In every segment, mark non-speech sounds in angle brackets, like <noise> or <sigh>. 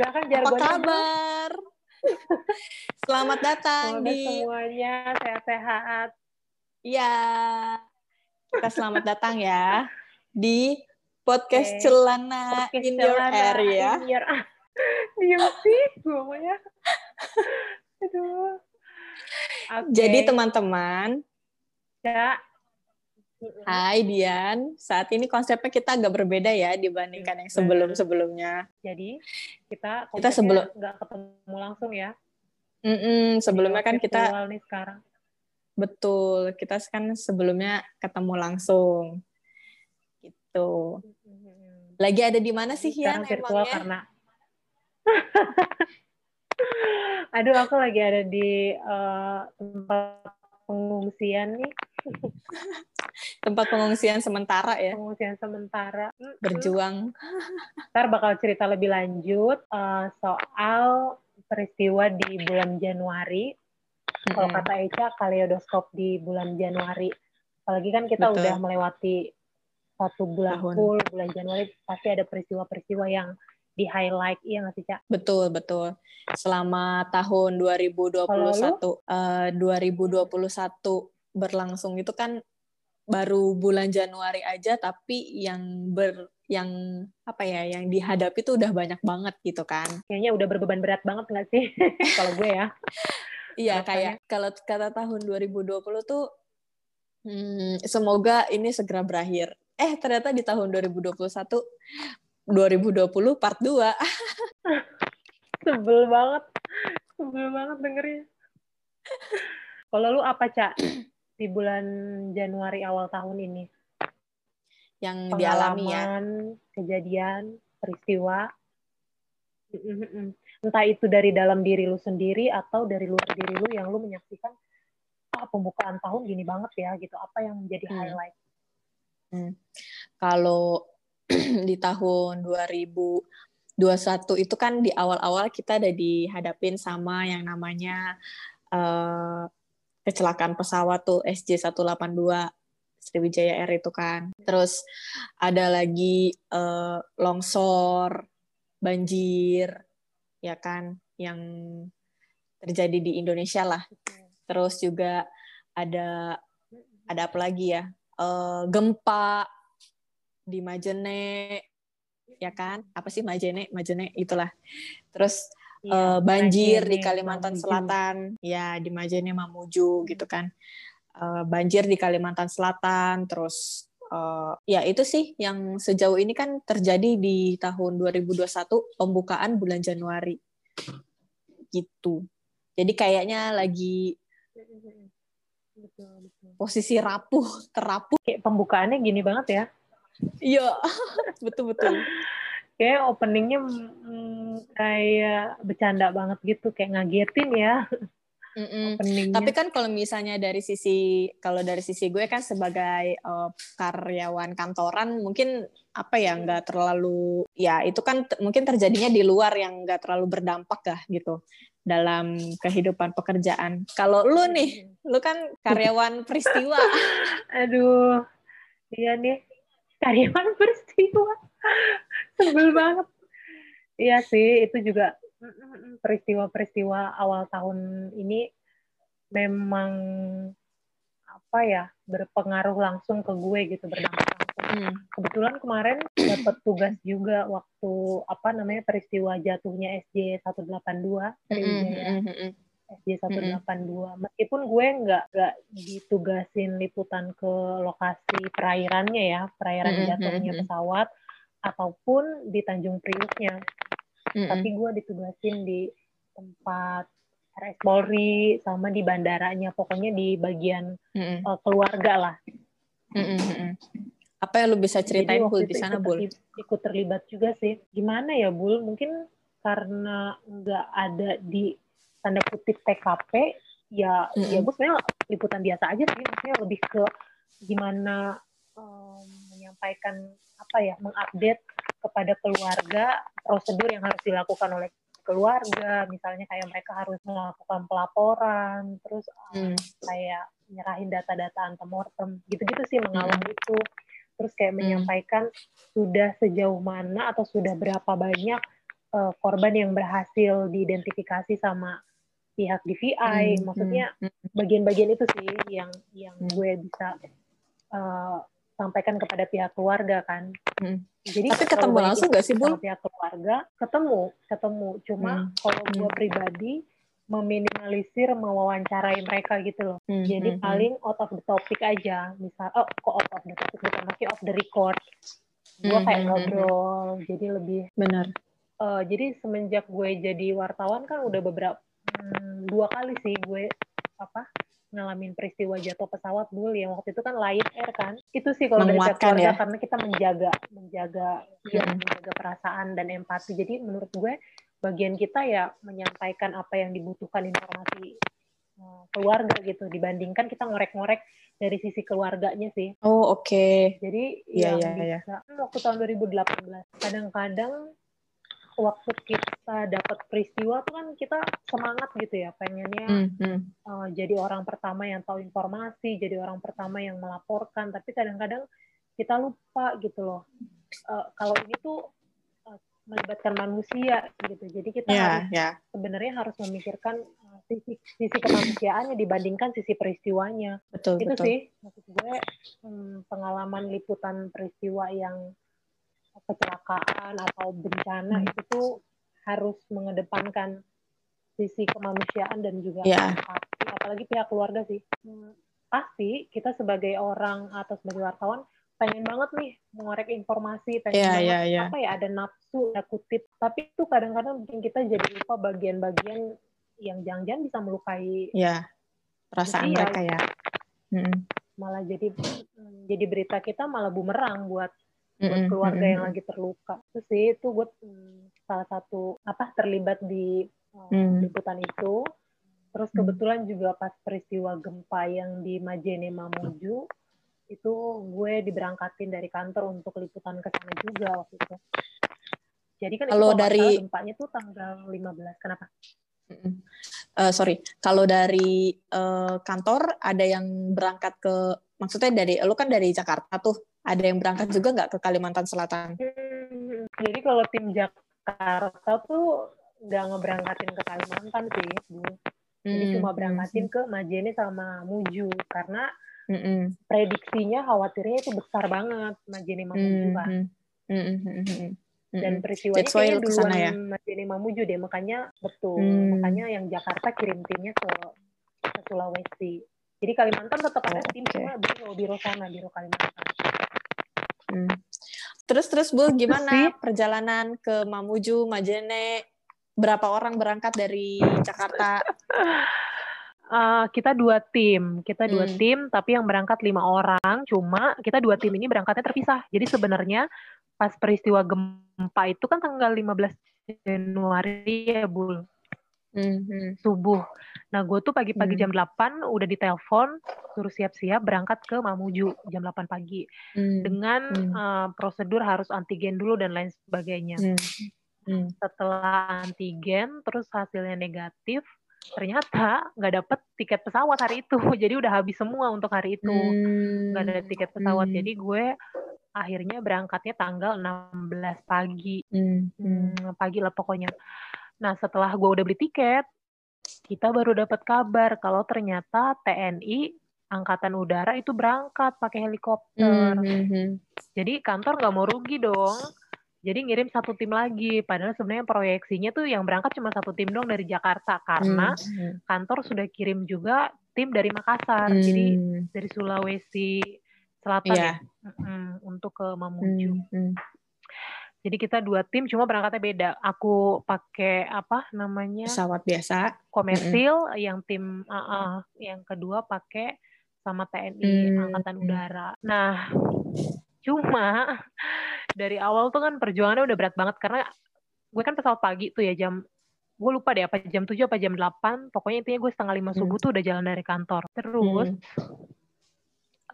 Silakan Apa jargonnya. kabar? Selamat datang Semoga di semuanya sehat-sehat. ya. Kita selamat datang ya di podcast Oke. Celana Podcast in your celana area. in your- <laughs> Diem sih ngomongnya. Aduh. Oke. Jadi teman-teman, Ya. Hai Dian. Saat ini konsepnya kita agak berbeda ya dibandingkan yang sebelum-sebelumnya. Jadi kita Kita sebelum- nggak ketemu langsung ya. Mm-mm, sebelumnya kan kita nih sekarang. betul, kita kan sebelumnya ketemu langsung. Gitu. Lagi ada di mana sih Hian virtual emangnya? karena <laughs> Aduh, aku lagi ada di eh, tempat pengungsian nih, Tempat pengungsian sementara ya, pengungsian sementara. Berjuang. Ntar bakal cerita lebih lanjut eh, soal peristiwa di bulan Januari. Kalau Mm-mm. kata Eca, kaleidoskop di bulan Januari. Apalagi kan kita Betul. udah melewati satu bulan Tahun. full, bulan Januari pasti ada peristiwa-peristiwa yang di highlight, iya nggak sih, Cak? Betul, betul. Selama tahun 2021, eh, 2021 berlangsung itu kan baru bulan Januari aja, tapi yang ber yang apa ya, yang dihadapi tuh udah banyak banget gitu kan. Kayaknya udah berbeban berat banget nggak sih? <laughs> Kalau gue ya. Iya, kayak kalau kata tahun 2020 tuh hmm, semoga ini segera berakhir. Eh, ternyata di tahun 2021 2020 part 2. <laughs> Sebel banget. Sebel banget dengernya. Kalau lu apa, Cak? <clears throat> Di bulan Januari awal tahun ini? yang dialami ya. Pengalaman, kejadian, peristiwa. Entah itu dari dalam diri lu sendiri atau dari luar diri lu yang lu menyaksikan ah pembukaan tahun gini banget ya gitu. Apa yang menjadi Hmm. highlight? Kalau <clears throat> di tahun 2021 itu kan di awal-awal kita ada dihadapin sama yang namanya eh, kecelakaan pesawat tuh SJ182 Sriwijaya Air itu kan. Terus ada lagi eh, longsor, banjir, ya kan, yang terjadi di Indonesia lah. Terus juga ada ada apa lagi ya? Eh, gempa di Majene, ya kan? Apa sih Majene? Majene itulah. Terus Iya, eh, banjir Majene, di Kalimantan Mamuju. Selatan, ya di Majene Mamuju gitu kan. Eh, banjir di Kalimantan Selatan, terus eh, ya itu sih yang sejauh ini kan terjadi di tahun 2021 pembukaan bulan Januari gitu. Jadi kayaknya lagi Betul, betul. posisi rapuh, terapuh. Kayak pembukaannya gini banget ya. Iya, <laughs> betul betul. Kayak openingnya mm, kayak bercanda banget gitu, kayak ngagetin ya openingnya. Tapi kan kalau misalnya dari sisi kalau dari sisi gue kan sebagai eh, karyawan kantoran mungkin apa ya nggak terlalu ya itu kan mungkin terjadinya di luar yang nggak terlalu berdampak lah gitu dalam kehidupan pekerjaan. Kalau lu nih, lu kan karyawan <laughs> peristiwa. Aduh, iya nih karyawan peristiwa, <laughs> sebel banget. Iya sih, itu juga peristiwa-peristiwa awal tahun ini memang apa ya berpengaruh langsung ke gue gitu berdampak langsung. Hmm. Kebetulan kemarin dapat tugas juga waktu apa namanya peristiwa jatuhnya SJ 182 Mm-mm, Sriwijaya mm-mm, mm-mm. SJ 182. Meskipun gue nggak nggak ditugasin liputan ke lokasi perairannya ya, perairan jatuhnya pesawat ataupun di Tanjung Priuknya. Mm-mm. Tapi gue ditugasin di tempat RS Polri sama di bandaranya, pokoknya di bagian Mm-mm, eh, keluarga lah. mm-mm. Apa yang lu bisa ceritain Bul di sana ikut Bul? ikut terlibat juga sih. Gimana ya Bul? Mungkin karena nggak ada di tanda kutip TKP, ya Mm-mm. ya gue sebenarnya liputan biasa aja sih. Maksudnya lebih ke gimana em, menyampaikan apa ya, mengupdate kepada keluarga prosedur yang harus dilakukan oleh keluarga. Misalnya kayak mereka harus melakukan pelaporan, terus Hmm. em, kayak nyerahin data-data antemortem, gitu-gitu sih mengawal itu. Terus kayak Hmm. menyampaikan sudah sejauh mana atau sudah berapa banyak uh, korban yang berhasil diidentifikasi sama pihak DVI. Hmm, Maksudnya hmm. bagian-bagian itu sih yang yang hmm. gue bisa uh, sampaikan kepada pihak keluarga kan. Hmm. Jadi tapi ketemu langsung gak sih bu? Pihak keluarga ketemu, ketemu. Cuma hmm. kalau gue hmm. pribadi meminimalisir mewawancarai mereka gitu loh. Hmm, Jadi hmm, paling out of the topic aja, misal oh kok out of the topic bukan masih off the record. Gue hmm, kayak ngobrol, jadi lebih benar. Uh, jadi semenjak gue jadi wartawan kan udah beberapa hmm, dua kali sih gue apa ngalamin peristiwa jatuh pesawat dulu yang waktu itu kan Lion Air kan itu sih kalau dari keluarga ya? karena kita menjaga menjaga hmm. ya menjaga perasaan dan empati jadi menurut gue bagian kita ya menyampaikan apa yang dibutuhkan informasi uh, keluarga gitu dibandingkan kita ngorek-ngorek dari sisi keluarganya sih. Oh oke. Okay. Jadi yeah, yang yeah, bisa yeah. waktu tahun 2018 kadang-kadang waktu kita dapat peristiwa tuh kan kita semangat gitu ya pengennya mm, mm. Uh, jadi orang pertama yang tahu informasi, jadi orang pertama yang melaporkan. Tapi kadang-kadang kita lupa gitu loh. Uh, kalau ini tuh melibatkan manusia gitu. Jadi kita yeah, harus yeah. sebenarnya harus memikirkan uh, sisi sisi kemanusiaannya dibandingkan sisi peristiwanya. Betul, itu betul. sih maksud gue hmm, pengalaman liputan peristiwa yang kecelakaan atau bencana hmm. itu tuh harus mengedepankan sisi kemanusiaan dan juga yeah. apalagi pihak keluarga sih. Hmm, pasti kita sebagai orang atau sebagai wartawan pengen banget nih mengorek informasi, pengen yeah, banget yeah, yeah. apa ya ada nafsu, ada kutip, tapi itu kadang-kadang bikin kita jadi lupa bagian-bagian yang jangan-jangan bisa melukai yeah. perasaan mereka ya. Mm. Malah jadi jadi berita kita malah bumerang buat buat keluarga mm yang lagi terluka. Itu sih itu gue mm, salah satu apa terlibat di mm. liputan itu. Terus kebetulan juga pas peristiwa gempa yang di Majene Mamuju, itu gue diberangkatin dari kantor untuk liputan ke sana juga waktu itu. Jadi kan kalau dari gempanya tuh tanggal 15. Kenapa? Uh, sorry, kalau dari uh, kantor ada yang berangkat ke, maksudnya dari, lo kan dari Jakarta tuh, ada yang berangkat juga nggak ke Kalimantan Selatan? Hmm, jadi kalau tim Jakarta tuh nggak ngeberangkatin ke Kalimantan sih, Bu. Jadi hmm. cuma berangkatin ke Majene sama Muju karena Mm-mm. prediksinya khawatirnya itu besar banget Majene Mamuju kan. Mm-mm. Dan peristiwanya kayaknya duluan ya? Majene Mamuju deh, makanya betul. Mm. Makanya yang Jakarta kirim timnya ke, ke Sulawesi. Jadi Kalimantan tetap ada oh, tim okay. cuma biro biro sana, biro Kalimantan. Hmm. Terus terus Bu, gimana perjalanan ke Mamuju, Majene? Berapa orang berangkat dari Jakarta? uh, <laughs> kita dua tim, kita dua hmm. tim, tapi yang berangkat lima orang. Cuma kita dua tim ini berangkatnya terpisah. Jadi sebenarnya pas peristiwa gempa itu kan tanggal 15 Januari ya, Bul. Mm-hmm. Subuh. Nah, gue tuh pagi-pagi mm. jam 8 udah ditelepon suruh siap-siap berangkat ke Mamuju jam 8 pagi. Mm. Dengan mm. Uh, prosedur harus antigen dulu dan lain sebagainya. Mm. Mm. Setelah antigen terus hasilnya negatif, ternyata nggak dapet tiket pesawat hari itu <laughs> jadi udah habis semua untuk hari itu nggak hmm. ada tiket pesawat hmm. jadi gue akhirnya berangkatnya tanggal 16 pagi hmm. Hmm, pagi lah pokoknya nah setelah gue udah beli tiket kita baru dapat kabar kalau ternyata TNI angkatan udara itu berangkat pakai helikopter hmm. hmm, hmm. jadi kantor nggak mau rugi dong jadi ngirim satu tim lagi, padahal sebenarnya proyeksinya tuh yang berangkat cuma satu tim dong dari Jakarta karena hmm. hmm. kantor sudah kirim juga tim dari Makassar, hmm. jadi dari Sulawesi Selatan yeah. ya, hmm, untuk ke Mamuju. Hmm. Hmm. Jadi kita dua tim cuma berangkatnya beda. Aku pakai apa namanya pesawat biasa, komersil, -hmm. yang tim uh, uh, yang kedua pakai sama TNI hmm. Angkatan Udara. Nah, cuma dari awal tuh kan perjuangannya udah berat banget karena gue kan pesawat pagi tuh ya jam gue lupa deh apa jam 7 apa jam 8 pokoknya intinya gue setengah lima subuh hmm. tuh udah jalan dari kantor terus hmm.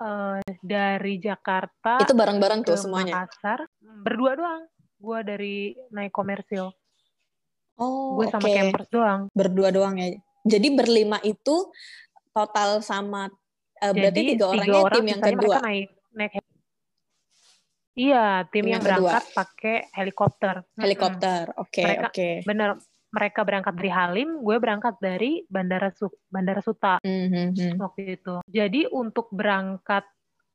uh, dari Jakarta itu bareng-bareng tuh semuanya Makassar berdua doang gue dari naik komersil oh gue sama okay. campers doang berdua doang ya jadi berlima itu total sama uh, berarti tiga, tiga orangnya tim yang kedua naik naik Iya, tim, Tim yang yang berangkat pakai helikopter. Helikopter. Oke, Mereka- oke. Bener, mereka berangkat dari Halim, gue berangkat dari Bandara Su Bandara Suta Mhm, mhm. waktu itu. Jadi untuk berangkat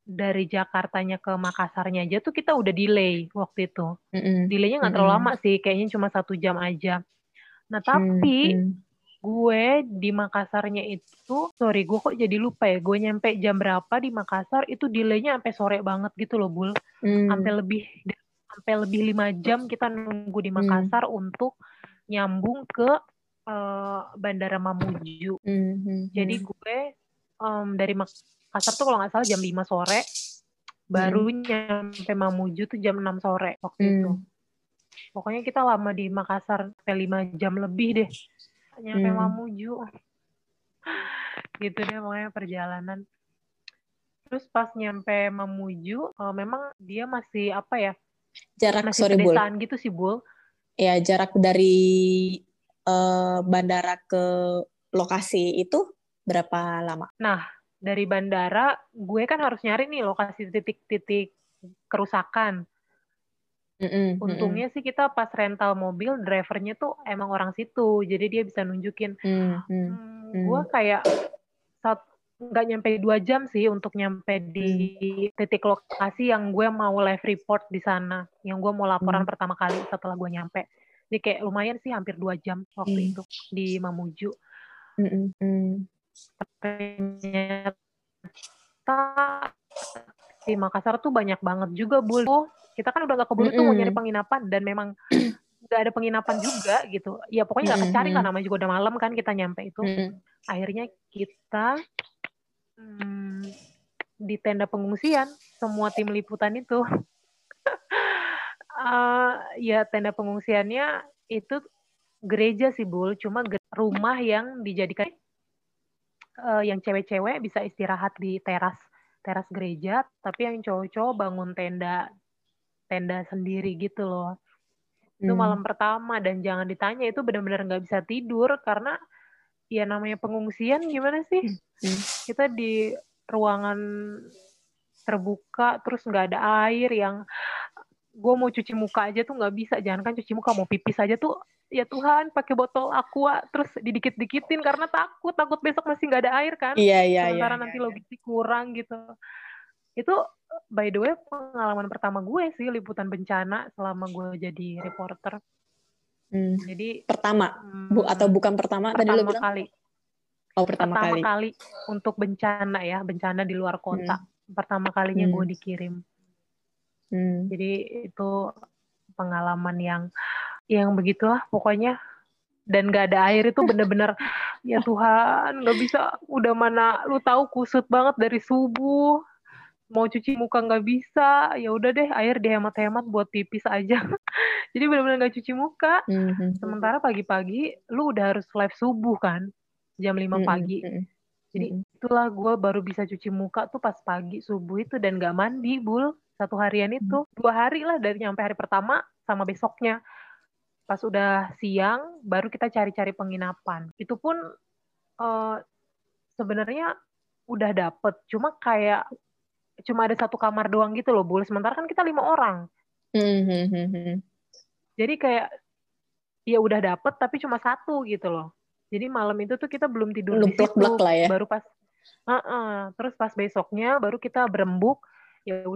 dari Jakartanya ke Makassarnya aja tuh kita udah delay waktu itu. Mhm. Delaynya nggak terlalu Mm-mm. lama sih, kayaknya cuma satu jam aja. Nah tapi Mhm. gue di Makassarnya itu, sorry gue kok jadi lupa ya, gue nyampe jam berapa di Makassar itu delaynya sampai sore banget gitu loh Bul, Mhm. sampai lebih sampai lebih lima jam kita nunggu di Hmm. Makassar untuk nyambung ke eh, Bandara Mamuju. Mhm, Jadi gue em, dari Makassar tuh kalau nggak salah jam 5 sore, baru nyampe Mamuju tuh jam 6 sore waktu itu. Hmm. Pokoknya kita lama di Makassar sampai 5 jam lebih deh. Nyampe Hmm. Mamuju. <sighs> Gitu deh pokoknya perjalanan. Terus pas nyampe Mamuju, eh, memang dia masih apa ya? Jarak Masih sorry Bul. gitu sih, Bul. Ya, jarak dari eh, bandara ke lokasi itu berapa lama? Dari bandara, gue kan harus nyari nih lokasi titik-titik kerusakan. Mhm. Untungnya sih kita pas rental mobil, drivernya tuh emang orang situ. Jadi dia bisa nunjukin Mhm, Hmm, Hmm. gue kayak saat nggak nyampe dua jam sih untuk nyampe di Hmm. titik lokasi yang gue mau live report di sana, yang gue mau laporan Hmm. pertama kali setelah gue nyampe. Jadi kayak lumayan sih hampir dua jam waktu Hmm. itu di Mamuju. Mhm, mhm. Ternyata di Makassar tuh banyak banget juga bul. Oh, kita kan udah gak keburu tuh mau nyari penginapan dan memang <clears throat> nggak ada penginapan juga gitu. Ya pokoknya nggak kecari kan Mm-mm. namanya juga udah malam kan kita nyampe itu. Mhm. akhirnya kita hmm, di tenda pengungsian semua tim liputan itu <laughs> Eh, ya tenda pengungsiannya itu gereja sih bul cuma rumah yang dijadikan eh, yang cewek-cewek bisa istirahat di teras teras gereja tapi yang cowok-cowok bangun tenda tenda sendiri gitu loh itu Hmm. malam pertama dan jangan ditanya itu benar-benar nggak bisa tidur karena ya namanya pengungsian gimana sih Hmm. kita di ruangan terbuka terus nggak ada air yang gue mau cuci muka aja tuh nggak bisa jangan kan cuci muka mau pipis aja tuh ya Tuhan pakai botol aqua terus didikit-dikitin karena takut takut besok masih nggak ada air kan Iya, iya, iya. sementara nanti logistik kurang gitu itu by the way pengalaman pertama gue sih liputan bencana selama gue jadi reporter Hmm. jadi Pertama, hmm, Bu atau bukan pertama, tadi lo pertama bilang? kali Oh, pertama, pertama kali. kali. untuk bencana ya bencana di luar kota pertama kalinya Hmm. gue dikirim Hmm. jadi itu pengalaman yang yang begitulah pokoknya dan gak ada air itu bener-bener <laughs> ya Tuhan nggak bisa udah mana lu tahu kusut banget dari subuh mau cuci muka nggak bisa ya udah deh air dihemat-hemat buat pipis aja <laughs> jadi bener-bener nggak cuci muka Hmm, hmm. sementara pagi-pagi lu udah harus live subuh kan jam 5 Hmm, pagi hmm, hmm. jadi Hmm. itulah gue baru bisa cuci muka tuh pas pagi subuh itu dan gak mandi bul satu harian itu dua hari lah dari nyampe hari pertama sama besoknya. Pas udah siang baru kita cari-cari penginapan. Itu pun eh, sebenarnya udah dapet cuma kayak cuma ada satu kamar doang gitu loh bul sementara kan kita lima orang. Hmm, hmm, hmm, hmm. jadi kayak ya udah dapet tapi cuma satu gitu loh. Jadi malam itu tuh kita belum tidur Belum di situ. lah ya. baru pas Heeh, terus pas besoknya baru kita berembuk ya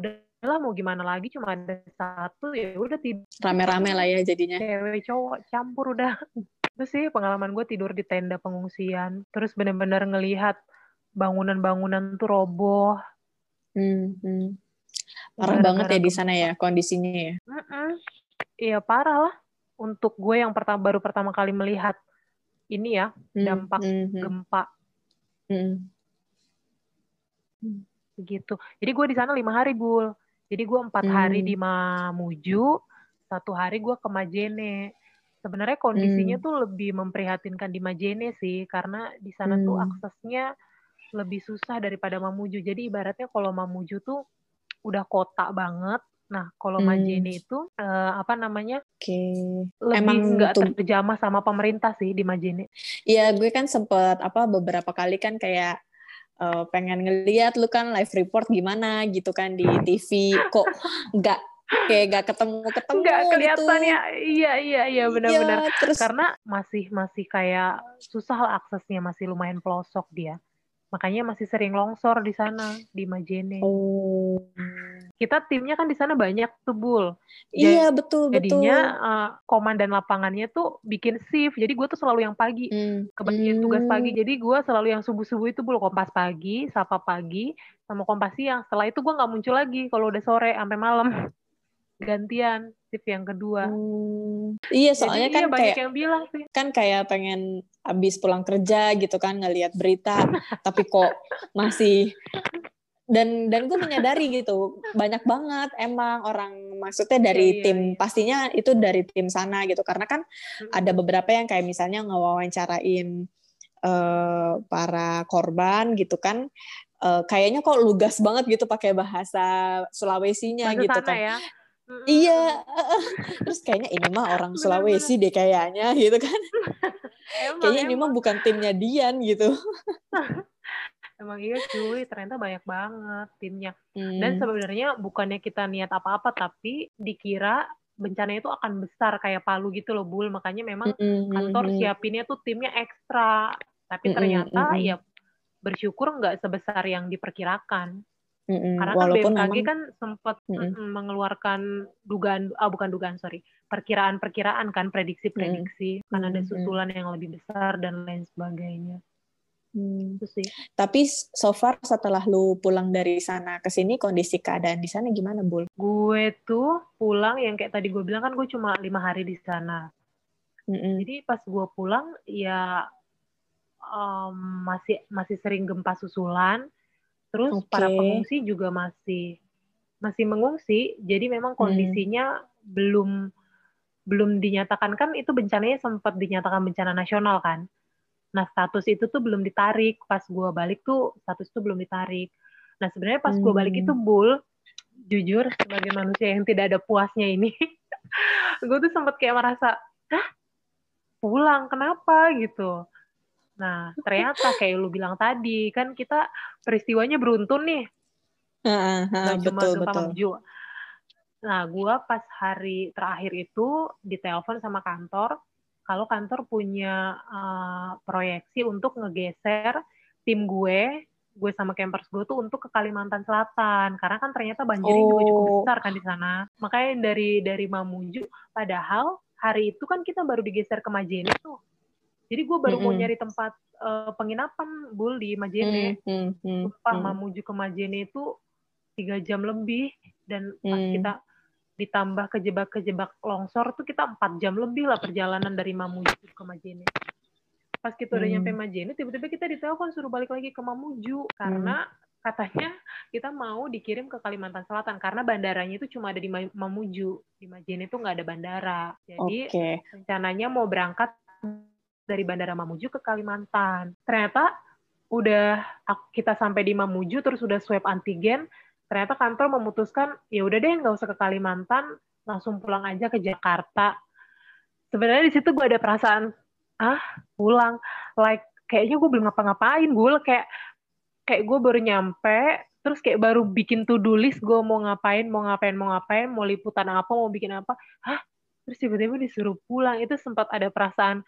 udahlah mau gimana lagi cuma ada satu ya udah tidur Rame-rame lah ya jadinya. cewek cowok campur udah <laughs> itu sih pengalaman gue tidur di tenda pengungsian terus bener-bener ngelihat bangunan-bangunan tuh roboh Hmm, hmm. Parah banget ya di sana ya kondisinya ya. Iya parah lah untuk gue yang pertama baru pertama kali melihat ini ya Hmm, dampak hmm, hmm, gempa hmm. gitu. Jadi gue di sana lima hari bul. Jadi gue empat hari Hmm. di Mamuju, satu hari gue ke Majene. Sebenarnya kondisinya Hmm. tuh lebih memprihatinkan di Majene sih, karena di sana tuh Hmm. aksesnya lebih susah daripada Mamuju. Jadi ibaratnya kalau Mamuju tuh udah kota banget. Nah kalau Hmm. Majene itu eh, apa namanya Oke. lebih Emang nggak tuh- terjamah sama pemerintah sih di Majene. Iya, gue kan sempet apa beberapa kali kan kayak eh, pengen ngeliat lu kan live report gimana? gitu kan di TV kok nggak kayak gak ketemu ketemu nggak kelihatan gitu. ya? Iya iya iya benar-benar. Iya, terus karena masih masih kayak susah lah aksesnya masih lumayan pelosok dia makanya masih sering longsor di sana di Majene. Oh. Kita timnya kan di sana banyak tuh bul. Iya betul betul jadinya eh, komandan lapangannya tuh bikin shift. Jadi gue tuh selalu yang pagi Hmm, kebagian tugas hmm. pagi. Jadi gue selalu yang subuh subuh itu bul. Kompas pagi sapa pagi sama kompas siang. Setelah itu gue nggak muncul lagi kalau udah sore sampai malam <laughs> gantian shift yang kedua Hmm. Iya, soalnya Jadi kan iya, banyak kayak yang bilang sih kan kayak pengen abis pulang kerja gitu kan ngelihat berita, tapi kok masih dan dan gue menyadari gitu banyak banget emang orang maksudnya dari Iya, iya, tim iya. pastinya itu dari tim sana gitu karena kan Mm-mm. ada beberapa yang kayak misalnya ngewawancarain eh, para korban gitu kan eh, kayaknya kok lugas banget gitu pakai bahasa Sulawesinya Bahasa gitu sana kan ya. Iya, terus kayaknya ini mah orang Sulawesi deh kayaknya gitu kan. emang, Kayaknya ini emang. mah bukan timnya Dian gitu. <laughs> Emang iya cuy, ternyata banyak banget timnya. Dan Hmm. sebenarnya bukannya kita niat apa-apa, tapi dikira bencana itu akan besar kayak Palu gitu loh, Bul. Makanya memang kantor siapinnya tuh timnya ekstra. Tapi ternyata mm-mm. ya bersyukur nggak sebesar yang diperkirakan. Mm-mm. Karena kan BMKG memang kan sempat Mm-mm. mm, mengeluarkan dugaan, ah bukan dugaan, sorry, perkiraan-perkiraan kan, prediksi-prediksi. Kan ada Mm-mm. susulan yang lebih besar dan lain sebagainya. Hmm. Itu sih. Tapi so far setelah lu pulang dari sana ke sini kondisi keadaan di sana gimana, Bul? Gue tuh pulang yang kayak tadi gue bilang kan gue cuma lima hari di sana. Mm-mm. Jadi pas gue pulang ya em, masih masih sering gempa susulan. Terus Oke. para pengungsi juga masih masih mengungsi. Jadi memang kondisinya belum belum dinyatakan kan itu bencananya sempat dinyatakan bencana nasional kan. Nah status itu tuh belum ditarik. Pas gue balik tuh status itu belum ditarik. Nah sebenarnya pas gue balik Hmm. itu bul, jujur sebagai manusia yang tidak ada puasnya ini, <laughs> gue tuh sempat kayak merasa, hah pulang kenapa gitu. Nah ternyata kayak lu bilang tadi kan kita peristiwanya beruntun nih, nggak cuma betul betul. Nah gue pas hari terakhir itu ditelepon sama kantor, kalau kantor punya uh, proyeksi untuk ngegeser tim gue, gue sama campers gue tuh untuk ke Kalimantan Selatan, karena kan ternyata banjirnya juga cukup Oh. besar kan di sana. Makanya dari dari Mamuju, padahal hari itu kan kita baru digeser ke Majene tuh. Jadi gue baru mau Mm-mm. nyari tempat uh, penginapan bul di Majene. Hmm, hmm, hmm, Sumpah hmm. Mamuju ke Majene itu tiga jam lebih dan pas Hmm. kita ditambah kejebak-kejebak longsor tuh kita empat jam lebih lah perjalanan dari Mamuju ke Majene. Pas kita udah Hmm. nyampe Majene, tiba-tiba kita ditelepon suruh balik lagi ke Mamuju karena katanya kita mau dikirim ke Kalimantan Selatan karena bandaranya itu cuma ada di Ma- Mamuju, di Majene tuh nggak ada bandara. Jadi Oke. rencananya mau berangkat dari Bandara Mamuju ke Kalimantan. Ternyata udah kita sampai di Mamuju terus udah swab antigen, ternyata kantor memutuskan ya udah deh nggak usah ke Kalimantan, langsung pulang aja ke Jakarta. Sebenarnya di situ gue ada perasaan ah pulang, like kayaknya gue belum ngapa-ngapain, gue kayak kayak gue baru nyampe, terus kayak baru bikin to do list gue mau ngapain, mau ngapain, mau ngapain, mau liputan apa, mau bikin apa, hah terus tiba-tiba disuruh pulang itu sempat ada perasaan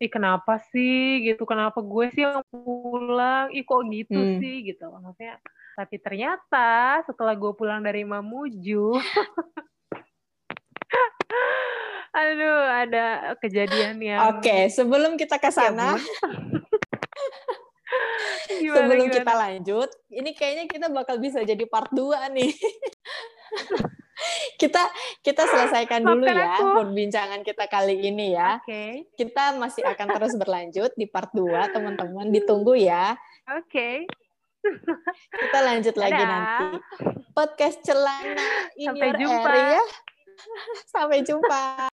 ih kenapa sih gitu kenapa gue sih yang pulang ih kok gitu Hmm. sih gitu maksudnya tapi ternyata setelah gue pulang dari Mamuju <laughs> aduh ada kejadian yang Oke, sebelum kita ke Ya, sana. <laughs> Gimana, sebelum gimana? kita lanjut, ini kayaknya kita bakal bisa jadi part 2 nih. <laughs> kita kita selesaikan dulu ya perbincangan kita kali ini ya. Oke. Okay. Kita masih akan terus berlanjut di part 2, <laughs> teman-teman ditunggu ya. Oke. Okay. Kita lanjut Dadah. lagi nanti. Podcast celana in <laughs> Sampai jumpa. area. Sampai jumpa.